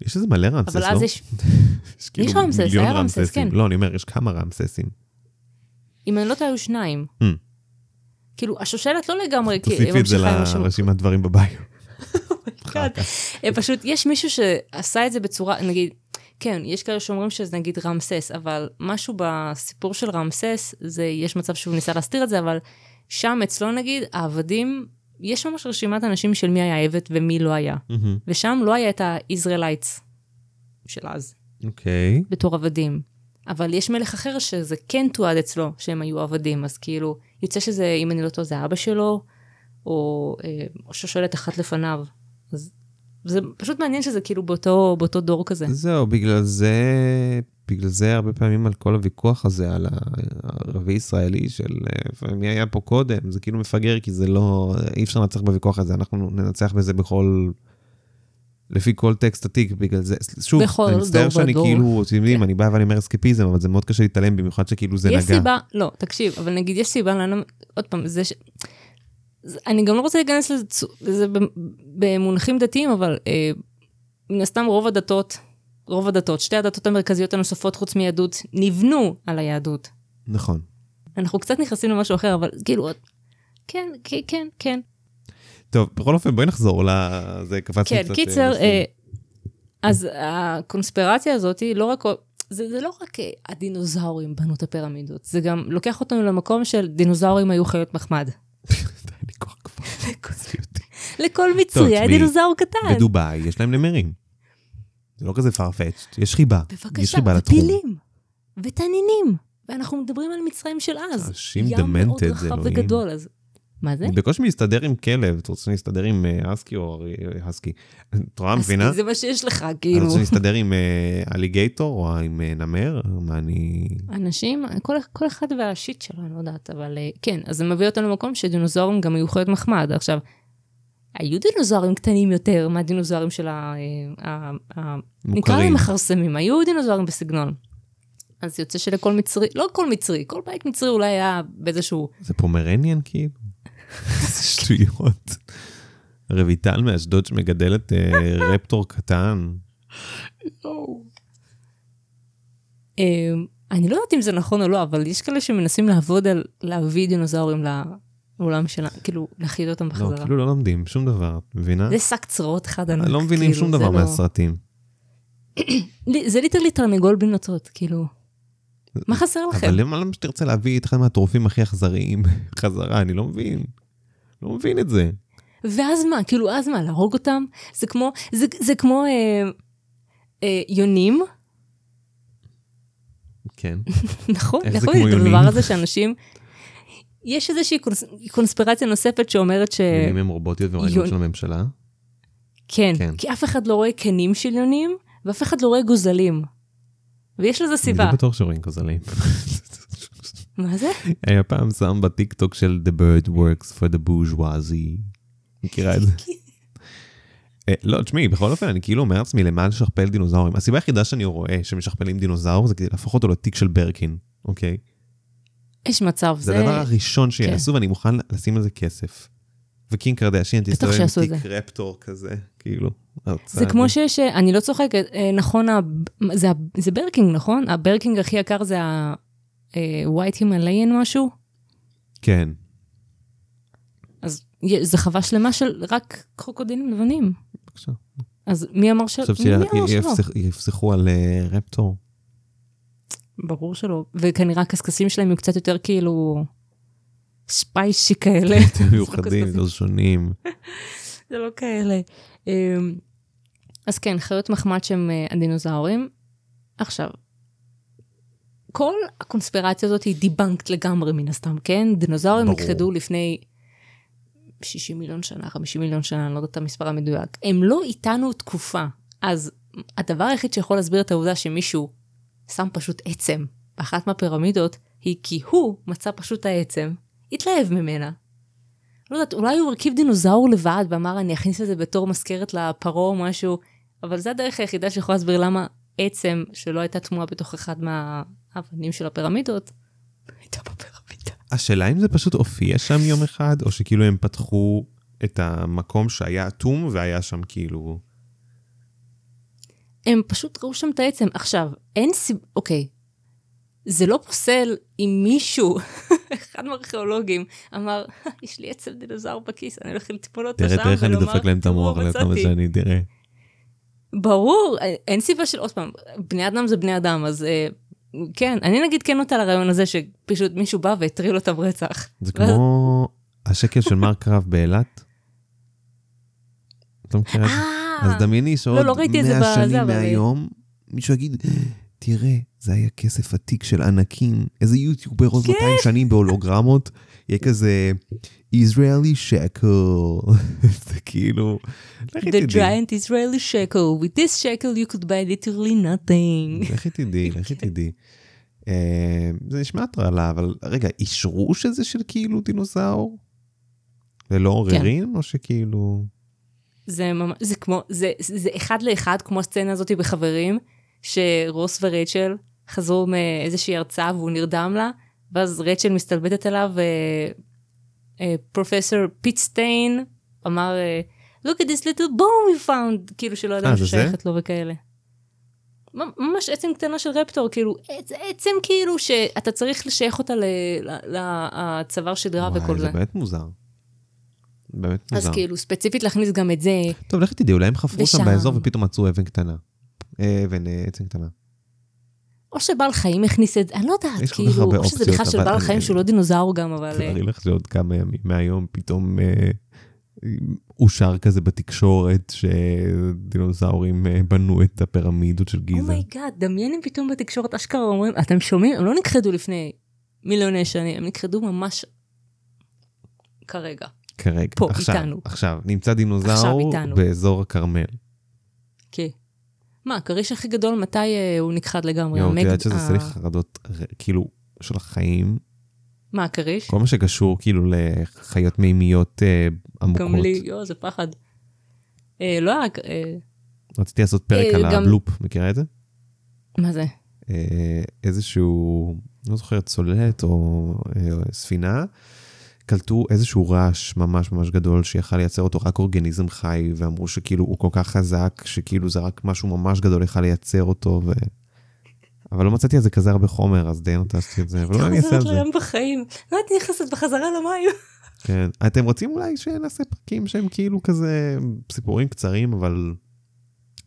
יש איזה מלא רמסס, אבל לא? אז יש, [LAUGHS] יש כאילו רמסס, מיליון היה רמסס, רמססים. כן. לא, אני אומר, יש כמה רמססים. אם אני לא טועה, היו שניים. Hmm. כאילו, השושלת לא לגמרי, תוסיפי את זה. לרשימת דברים בביו. אחר כן. כך. אה, פשוט יש מישהו שעשה את זה בצורה, נגיד, כן, יש כאלה שאומרים שזה נגיד רמסס, אבל משהו בסיפור של רמסס, זה, יש מצב שהוא ניסה להסתיר את זה, אבל שם אצלו נגיד, העבדים, יש ממש רשימת אנשים של מי היה עבד ומי לא היה. ושם לא היה את הישראלייטס של אז, אוקיי. בתור עבדים. אבל יש מלך אחר שזה כן תועד אצלו, שהם היו עבדים, אז כאילו, יוצא שזה, אם אני לא טועה, זה אבא שלו, או, אה, או שושלת אחת לפניו. אז זה פשוט מעניין שזה כאילו באותו, באותו דור כזה. זהו, בגלל זה, בגלל זה הרבה פעמים על כל הוויכוח הזה, על הערבי ישראלי של אה, מי היה פה קודם, זה כאילו מפגר, כי זה לא, אי אפשר לנצח בוויכוח הזה, אנחנו ננצח בזה בכל, לפי כל טקסט עתיק, בגלל זה, שוב, אני מצטער שאני ודור. כאילו, אתם יודעים, אני בא ואני אומר אסקפיזם, אבל זה מאוד קשה להתעלם, במיוחד שכאילו זה יש נגע. סיבה, לא, תקשיב, אבל נגיד יש סיבה למה, עוד פעם, זה ש... אני גם לא רוצה להיכנס לזה במונחים דתיים, אבל אה, מן הסתם רוב הדתות, רוב הדתות, שתי הדתות המרכזיות הנוספות חוץ מיהדות, נבנו על היהדות. נכון. אנחנו קצת נכנסים למשהו אחר, אבל כאילו, כן, כן, כן, כן. טוב, בכל אופן, בואי נחזור לזה, קפצנו כן, קצת. קיצר, נושאים. אה, אז הקונספירציה הזאת היא לא רק, זה, זה לא רק אה, הדינוזאורים בנו את הפירמידות, זה גם לוקח אותנו למקום של דינוזאורים היו חיות מחמד. די, אין לי כוח כבר. עזבי אותי. לכל מצרי היה דינוזאור קטן. בדובאי יש להם נמרים. זה לא כזה farfetched, יש חיבה. יש בבקשה, חיבה לתחום. ופילים, ותנינים. ואנחנו מדברים על מצרים של אז. אנשים ים מאוד רחב אלוהים. וגדול, אז... מה זה? אני בקושי מסתדר עם כלב, את רוצה להסתדר עם אה, הסקי או אה, הסקי? את רואה, מבינה? זה מה שיש לך, אני כאילו. רוצה להסתדר עם אה, אליגייטור או עם אה, נמר? מה אני... אנשים, כל, כל אחד והשיט שלו, אני לא יודעת, אבל אה, כן, אז זה מביא אותנו למקום שדינוזאורים גם היו חיות מחמד. עכשיו, היו דינוזאורים קטנים יותר מהדינוזאורים של ה... אה, ה- ה- נקרא להם. מכרסמים, היו דינוזאורים בסגנון. אז יוצא שלכל מצרי, לא כל מצרי, כל בית מצרי אולי היה באיזשהו... זה פומרניאן כאילו? [LAUGHS] איזה שטויות. רויטל מאשדוד שמגדלת אה, רפטור קטן. אה, אני לא יודעת אם זה נכון או לא, אבל יש כאלה שמנסים לעבוד על להביא דינוזאורים לעולם שלה, כאילו להכיל אותם לא, בחזרה. כאילו לא לומדים שום דבר, את מבינה? זה שק צרורות חד ענק. לא מבינים כאילו, שום דבר לא- מהסרטים. [COUGHS] זה ליטרלי תרנגול בלי נוצות, כאילו. מה חסר לכם? אבל למה למה שתרצה להביא את אחד מהטורפים הכי אכזריים [LAUGHS] חזרה? אני לא מבין. לא מבין את זה. ואז מה? כאילו, אז מה? להרוג אותם? זה כמו, זה, זה כמו אה, אה, יונים, כן. [LAUGHS] נכון? נכון, את? הדבר הזה שאנשים... יש איזושהי קונס, קונספירציה נוספת שאומרת ש... מילים הם רובוטיות ורעיונות של הממשלה. כן, כן. כי אף אחד לא רואה קנים של יונים, ואף אחד לא רואה גוזלים. ויש לזה אני סיבה. לא בטוח שרואים כוזלים. [LAUGHS] מה זה? היה פעם שם בטיקטוק של The bird works for the bourgeoisie. מכירה את זה? [LAUGHS] אה, לא, תשמעי, בכל אופן, אני כאילו אומר לעצמי, למה לשכפל דינוזאורים? הסיבה היחידה שאני רואה שמשכפלים דינוזאור זה כדי להפוך אותו לתיק של ברקין, אוקיי? יש מצב, זה זה... הדבר הראשון שיעשו, ואני מוכן לשים על זה כסף. וקים קרדשיין תסתובב עם תיק. raptor כזה, כאילו. זה כמו שיש, אני לא צוחקת, אה, נכון, זה, זה Birkin, נכון? ה-Birkin הכי יקר זה ה-white Himalayan משהו? כן. אז זה חווה שלמה של רק crocodileים לבנים. בבקשה. אז מי אמר של... עכשיו? שיפסחו על אה, רפטור. ברור שלא. וכנראה הקשקשים שלהם יהיו קצת יותר כאילו ספייסי כאלה. יותר [LAUGHS] זה לא מיוחדים. יותר שונים. [LAUGHS] זה לא כאלה. אמ, אז כן, חיות מחמד שהם אה, הדינוזאורים. עכשיו, כל הקונספירציה הזאת היא דיבנקט לגמרי מן הסתם, כן? דינוזאורים. נכחדו לפני 60 מיליון שנה, 50 מיליון שנה, אני לא יודעת את המספר המדויק. הם לא איתנו תקופה. אז הדבר היחיד שיכול להסביר את העובדה שמישהו שם פשוט עצם באחת מהפירמידות, היא כי הוא מצא פשוט העצם, התלהב ממנה, לא יודעת, אולי הוא הרכיב דינוזאור לבד ואמר, אני אכניס את זה בתור מזכרת לפרעה או משהו, אבל זה הדרך היחידה שיכולה להסביר למה עצם שלא הייתה תמוהה בתוך אחד מהאבנים של הפירמידות, הייתה בפירמידה. השאלה אם זה פשוט הופיע שם יום אחד, או שכאילו הם פתחו את המקום שהיה אטום והיה שם כאילו... הם פשוט ראו שם את העצם. עכשיו, אין סיבה, אוקיי, זה לא פוסל אם מישהו, [LAUGHS] אחד מהארכיאולוגים, אמר, יש לי עצם דינוזאור בכיס, אני הולך לטפול אותו שם תראה, תראה איך אני ולומר, דופק להם את המוח "תראו, לכמה מצאתי." שאני, תראה. ברור, אין סיבה של, עוד פעם, בני אדם זה בני אדם, אז אה, כן, אני נגיד כן נוטה לרעיון הזה שפשוט מישהו בא והטריל אותם רצח. זה ואז- כמו השקל של מר קרב באילת. אתה מכיר את זה? אז דמייני שעוד לא זה 100 בזה, שנים מהיום, מישהו יגיד, תראה, זה היה כסף עתיק של ענקים, איזה יוטיובר עוד כן. 200 שנים בהולוגרמות, יהיה כזה Israeli shekel, [LAUGHS] זה כאילו, לכי The giant Israeli shekel, with this shekel you could buy literally nothing. [LAUGHS] לכי תדעי, לכי תדעי. אה, זה נשמע הטרלה, אבל רגע, אישרו שזה של כאילו דינוזאור? ללא עוררין, או שכאילו... זה ממש, זה כמו, זה, זה אחד לאחד כמו הסצנה הזאת בחברים, שרוס ורייצ'ל חזרו מאיזושהי הרצאה והוא נרדם לה, ואז רייצ'ל מסתלבטת עליו, פרופסור פיטסטיין אמר, אה, look at this little bone we found, כאילו שלא אה, ידענו זה ששייכת לו וכאלה. ממ- ממש עצם קטנה של רפטור, כאילו, עצ- עצם כאילו שאתה צריך לשייך אותה לצוואר שדרה וכל וואי, זה. זה באמת מוזר. באמת אז מוזר. כאילו, ספציפית להכניס גם את זה, טוב, לכי תדעי, אולי הם חפרו שם ושם. באזור ופתאום מצאו אבן קטנה. אה, אבן, אה, עצם קטנה. או שבעל חיים הכניס את זה, אני לא יודעת, כאילו, או שזה אופציות, בכלל של בעל אני- חיים שהוא לא דינוזאור גם, אבל... אה, תארי לך שעוד כמה ימים מהיום פתאום אה, אושר כזה בתקשורת שדינוזאורים אה, בנו את הפירמידות של גיזה. oh my God, דמיין אם פתאום בתקשורת אשכרה אומרים, אתם שומעים? הם לא נכחדו לפני מיליוני שנים, הם נכחדו ממש כרגע. כרגע, פה, עכשיו, איתנו. עכשיו, נמצא עכשיו דינוזאור איתנו. באזור הכרמל. כן. מה, הכריש הכי גדול, מתי אה, הוא נכחד לגמרי? יואו, את יודעת שזה עושה לי חרדות, כאילו, של החיים, מה, הכריש? כל מה שקשור כאילו לחיות מימיות אה, עמוקות. גם לי, יואו, זה פחד. אה, לא רק, אה, רציתי לעשות פרק אה, על גם- הבלופ, מכירה את זה? מה זה? אה, איזשהו, לא זוכר, צוללת או אה, ספינה, קלטו איזשהו רעש ממש ממש גדול שיכל לייצר אותו רק אורגניזם חי, ואמרו שכאילו הוא כל כך חזק, שכאילו זה רק משהו ממש גדול יכל לייצר אותו, ו... אבל לא מצאתי על זה כזה הרבה חומר, אז די נטסתי את זה, אבל אולי אני אעשה על זה. לים בחיים. לא הייתי נכנסת בחזרה למים. כן. אתם רוצים אולי שנעשה פרקים שהם כאילו כזה סיפורים קצרים, אבל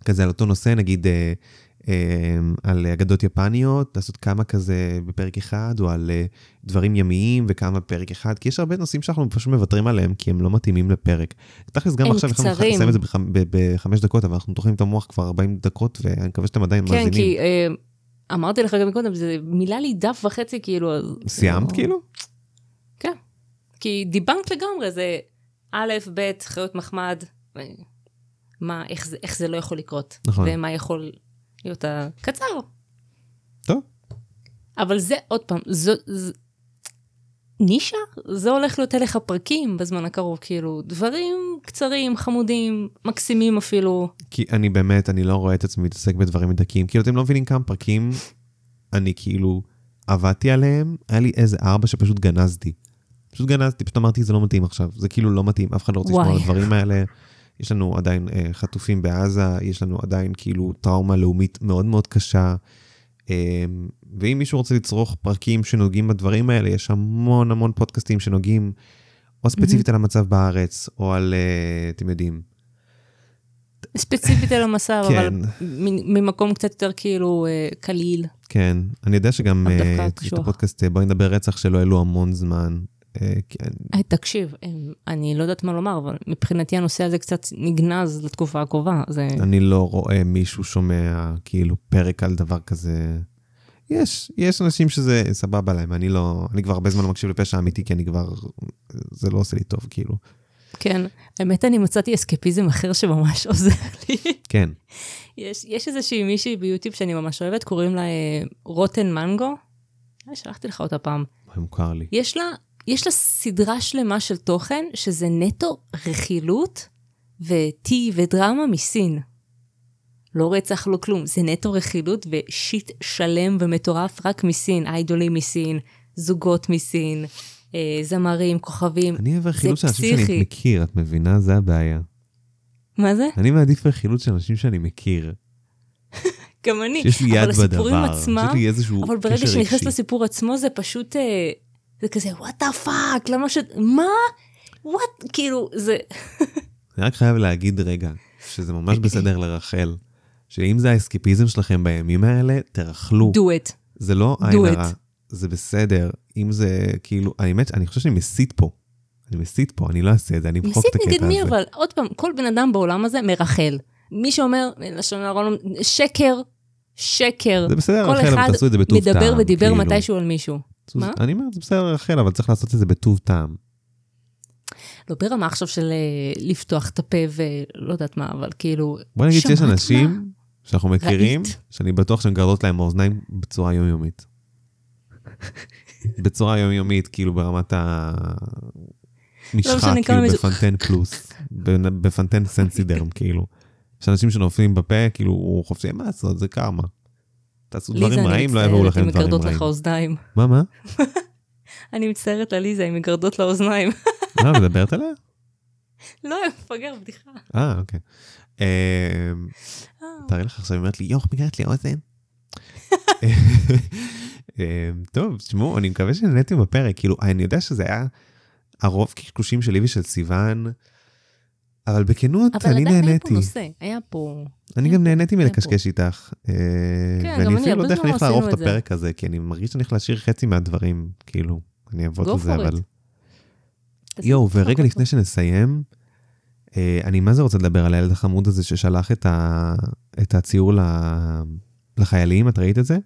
כזה על אותו נושא, נגיד אה, על אגדות יפניות, לעשות כמה כזה בפרק אחד, או על אה, דברים ימיים וכמה בפרק אחד, כי יש הרבה נושאים שאנחנו פשוט מוותרים עליהם, כי הם לא מתאימים לפרק. תכלס גם עכשיו יכולנו. לסיים את זה בחמ- בחמש דקות, אבל אנחנו טוחנים את המוח כבר 40 דקות, ואני מקווה שאתם עדיין כן, מאזינים. כי אה, אמרתי לך גם קודם, זה מילא לי דף וחצי, כאילו, אז... סיימת לא- כאילו? כן. כי דיבנקט לגמרי, זה א', ב', חיות מחמד, ו- מה, איך זה, איך זה לא יכול לקרות. נכון. ומה יכול להיות הקצר. טוב. אבל זה, עוד פעם, זו... ז... נישה? זה הולך להיות הלך הפרקים בזמן הקרוב, כאילו, דברים קצרים, חמודים, מקסימים אפילו. כי אני באמת, אני לא רואה את עצמי מתעסק בדברים מדכאים. כאילו, אתם לא מבינים כמה פרקים אני כאילו עבדתי עליהם, היה לי איזה ארבע שפשוט גנזתי. פשוט גנזתי, פשוט אמרתי, זה לא מתאים עכשיו, זה כאילו לא מתאים, אף אחד לא רוצה לשמוע על. הדברים האלה. יש לנו עדיין אה, חטופים בעזה, יש לנו עדיין כאילו טראומה לאומית מאוד מאוד קשה. אה, ואם מישהו רוצה לצרוך פרקים שנוגעים בדברים האלה, יש המון המון פודקאסטים שנוגעים או ספציפית על המצב בארץ, או על, אה, אתם יודעים, ספציפית על המסע, אבל כן. מ- ממקום קצת יותר כאילו אה, קליל. כן, אני יודע שגם אה, את. הפודקאסט אה, בואי נדבר רצח שלא העלו המון זמן. אה, אה, תקשיב, אה, אני לא יודעת מה לומר, אבל מבחינתי הנושא הזה קצת נגנז לתקופה הקרובה. זה... אני לא רואה מישהו שומע כאילו פרק על דבר כזה. יש, יש אנשים שזה סבבה להם, אני לא, אני כבר הרבה זמן לא מקשיב לפשע אמיתי, כי אני כבר, זה לא עושה לי טוב, כאילו. כן, האמת אני מצאתי אסקפיזם אחר שממש [LAUGHS] עוזר לי. כן, יש, יש איזושהי מישהי ביוטיוב שאני ממש אוהבת, קוראים לה רוטן מנגו. שלחתי לך אותה פעם. מוכר לי. יש לה יש לה סדרה שלמה של תוכן, שזה נטו רכילות וטי ודרמה מסין. לא רצח, לא כלום, זה נטו רכילות ושיט שלם ומטורף רק מסין, איידולים מסין, זוגות מסין, אה, זמרים, כוכבים. אני אוהב רכילות של אנשים שאני. מכיר, את מבינה? זה הבעיה. מה זה? אני מעדיף רכילות של אנשים שאני מכיר. גם אני. שיש לי יד אבל הסיפורים בדבר. עצמם, שיש לי איזשהו אבל ברגע שנכנס. לסיפור עצמו זה פשוט, אה, זה כזה, what the fuck, למה ש... מה? what? כאילו, זה... אני רק חייב להגיד רגע, שזה ממש בסדר לרכל, שאם זה האסקפיזם שלכם בימים האלה, תרכלו. do it. זה לא עין. הרע, זה בסדר. אם זה כאילו, האמת, אני חושב שאני מסית פה. אני מסית פה, אני לא אעשה את זה, אני אמחוק מסית את הקטע הזה. נגד מי אבל? עוד פעם, כל בן אדם בעולם הזה מרחל. מי שאומר, לשון הרע, שקר, שקר. זה בסדר, כל רחל, אבל אחד תעשו את זה בטוב טעם. מדבר ודיבר כאילו. מתישהו על מישהו. מה? אני אומר, זה בסדר רחל, אבל צריך לעשות את זה בטוב טעם. לא ברמה עכשיו של אה, לפתוח את הפה ולא יודעת מה, אבל כאילו... בוא נגיד שיש אנשים שאנחנו מכירים, ראית? שאני בטוח שהן גרדות להם האוזניים בצורה יומיומית. [LAUGHS] בצורה יומיומית, כאילו ברמת ה... משחה, לא כאילו בפנטן פלוס, בפנטן סנסידרם, [LAUGHS] כאילו. יש אנשים שנופלים בפה, כאילו, הוא חופשי, מה לעשות, זה קרמה. תעשו ליזה, דברים אני רעים, לא יבואו מצטערת לכם דברים מגרדות רעים. לך אוזניים. מה, מה? [LAUGHS] אני מצטערת לליזה אם מגרדות לה אוזניים. [LAUGHS] מה, מדברת עליה? לא, מפגר, בדיחה. אה, אוקיי. אמ, אה. תארי לך עכשיו, היא אומרת לי, יוח, מגרת לי האוזן. [LAUGHS] אמ, טוב, תשמעו, אני מקווה שנהניתם בפרק, כאילו, אני יודע שזה היה הרוב קשקושים שלי ושל סיוון, אבל בכנות, אבל אני עדיין היה פה נהניתי. נושא, היה פה... אני גם פה, נהניתי היה מלקשקש איתך. אה, כן, ואני גם אני, אפילו לא יודע איך אני הולך לערוך את. הפרק הזה, כי אני מרגיש שאני הולך להשאיר חצי מהדברים, כאילו, אני אעבוד על זה. אבל... יואו. ורגע לפני שנסיים, אה, אני מה זה רוצה לדבר על הילד החמוד הזה ששלח את, ה... את הציור ל... לחיילים, את ראית את זה?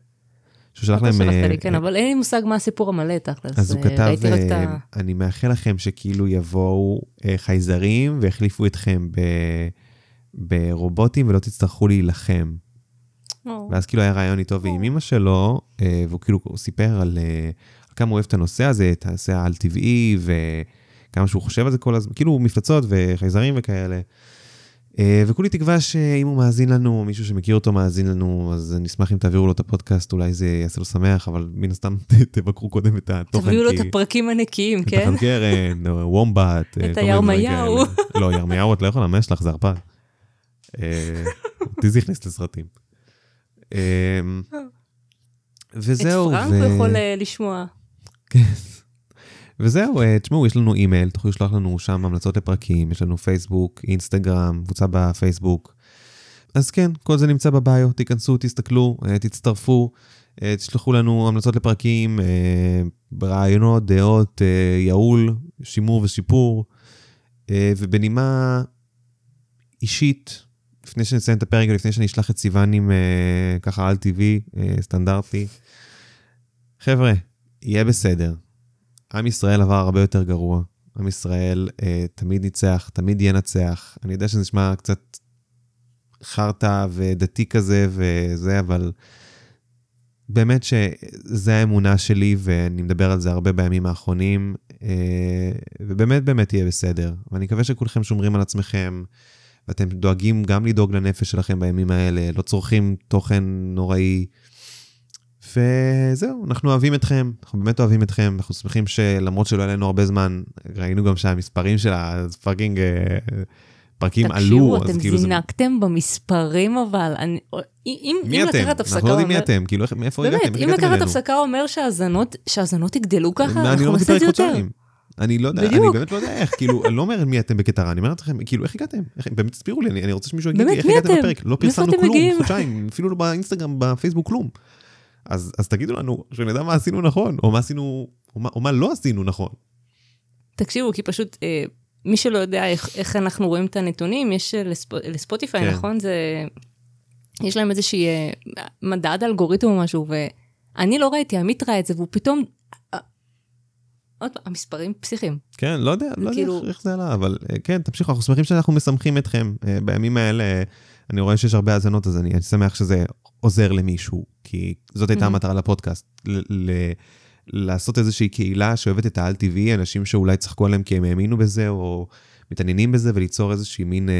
שהוא שלח להם... שלחת אה, לי, כן, אבל אין לי מושג מה הסיפור המלא תכלס. אז הוא כתב. אני מאחל לכם שכאילו יבואו חייזרים ויחליפו אתכם ב... ברובוטים ולא תצטרכו להילחם. או, ואז כאילו היה רעיון איתו ועם אמא שלו, אה, והוא כאילו סיפר על, אה, על כמה הוא אוהב את הנושא הזה, את הנושא העל-טבעי, וכמה שהוא חושב על זה כל הזמן, כאילו מפלצות וחייזרים וכאלה. אה, וכולי תקווה שאם הוא מאזין לנו, מישהו שמכיר אותו מאזין לנו, אז נשמח אם תעבירו לו את הפודקאסט, אולי זה יעשה לו שמח, אבל מן הסתם [LAUGHS] תבקרו קודם את התוכן. תביאו לו את הפרקים הנקיים, את כן? החלקרן, או וומבט. [LAUGHS] את הירמיהו. לא, ירמיהו את לא יכולה, מה יש לך? זה ערפד. אה, אותי זה הכניס לסרטים. אה, את וזהו. פרנק ו- הוא יכול אה, לשמוע. וזהו, אה, תשמעו, יש לנו אימייל, תוכלו לשלוח לנו שם המלצות לפרקים, יש לנו פייסבוק, אינסטגרם, קבוצה בפייסבוק. אז כן, כל זה נמצא בביו, תיכנסו, תסתכלו, תצטרפו, תשלחו לנו המלצות לפרקים, רעיונות, דעות, ייעול, שימור ושיפור. ובנימה אישית, לפני שנסיים את הפרק ולפני שאני אשלח את סיוון עם אה, ככה על טבעי, אה, סטנדרטי. חבר'ה, יהיה בסדר. עם ישראל עבר הרבה יותר גרוע. עם ישראל אה, תמיד ניצח, תמיד ינצח. אני יודע שזה נשמע קצת חרטא ודתי כזה וזה, אבל באמת שזה האמונה שלי, ואני מדבר על זה הרבה בימים האחרונים, אה, ובאמת באמת יהיה בסדר. ואני מקווה שכולכם שומרים על עצמכם, ואתם דואגים גם לדאוג לנפש שלכם בימים האלה, לא צורכים תוכן נוראי. וזהו, אנחנו אוהבים אתכם, אנחנו באמת אוהבים אתכם, אנחנו שמחים שלמרות שלא היה לנו הרבה זמן, ראינו גם שהמספרים של הפאקינג אה, פרקים עלו, תקשיבו, אז אתם כאילו זה... זינקתם במספרים, אבל אני- אם מי אם אתם? לקחת הפסקה... אנחנו לא יודעים מי אתם, כאילו מאיפה באמת, הגעתם? איך אם לקחת? הפסקה אומר שהאזנות יגדלו ככה, אנחנו לא את זה יותר. אני לא יודע, אני בדיוק. באמת לא יודע איך, כאילו, אני לא אומר מי אתם בקטע רע, אני אומר לכם, כאילו, איך הגעתם? איך- באמת תסבירו לי, אני אני רוצה שמישהו יגיד לי איך הגעתם? לפרק. לא פרסמנו כלום, מגיעים? חודשיים, אפילו לא באינסטגרם, בפייסבוק, כלום. אז אז תגידו לנו, שנדע מה עשינו נכון, או מה עשינו, או מה- או מה לא עשינו נכון. תקשיבו, כי פשוט, אה, מי שלא יודע איך, איך אנחנו רואים את הנתונים, יש אה, לספ, לספוטיפיי, כן. נכון? זה... יש להם איזושהי אה, מדד אלגוריתם או משהו, ואני לא ראיתי, עמית ראה את זה, והוא פתאום... עוד פעם, המספרים פסיכיים. כן, לא יודע, לא יודע כאילו- איך- איך זה עלה, אבל אה, כן, תמשיכו, אנחנו שמחים שאנחנו משמחים אתכם. אה, בימים האלה, אני רואה שיש הרבה האזנות, אז אני אני שמח שזה עוזר למישהו, כי זאת הייתה. המטרה לפודקאסט, ל- ל- לעשות איזושהי קהילה שאוהבת את העל-טבעי, אנשים שאולי צחקו עליהם כי הם האמינו בזה, או מתעניינים בזה, וליצור איזושהי מין אה,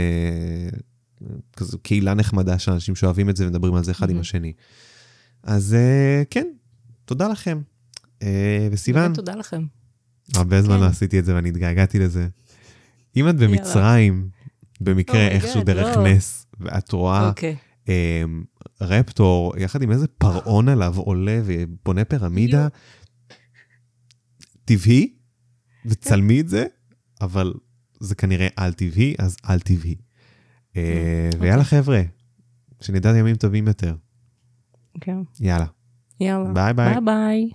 כזו קהילה נחמדה של אנשים שאוהבים את זה ומדברים על זה אחד עם. השני. אז אה, כן, תודה לכם. אה, וסיוון, תודה לכם. הרבה זמן כן. לא עשיתי את זה ואני התגעגעתי לזה. אם את במצרים, במקרה Oh איכשהו דרך לא. נס, ואת רואה אוקיי. אה, רפטור יחד עם איזה פרעון עליו עולה ובונה פירמידה, טבעי, וצלמי את זה, אבל זה כנראה על-טבעי, אז על-טבעי. אה, אוקיי. ויאללה חבר'ה, שנדע ימים טובים יותר. כן. יאללה. יאללה. ביי ביי. ביי ביי.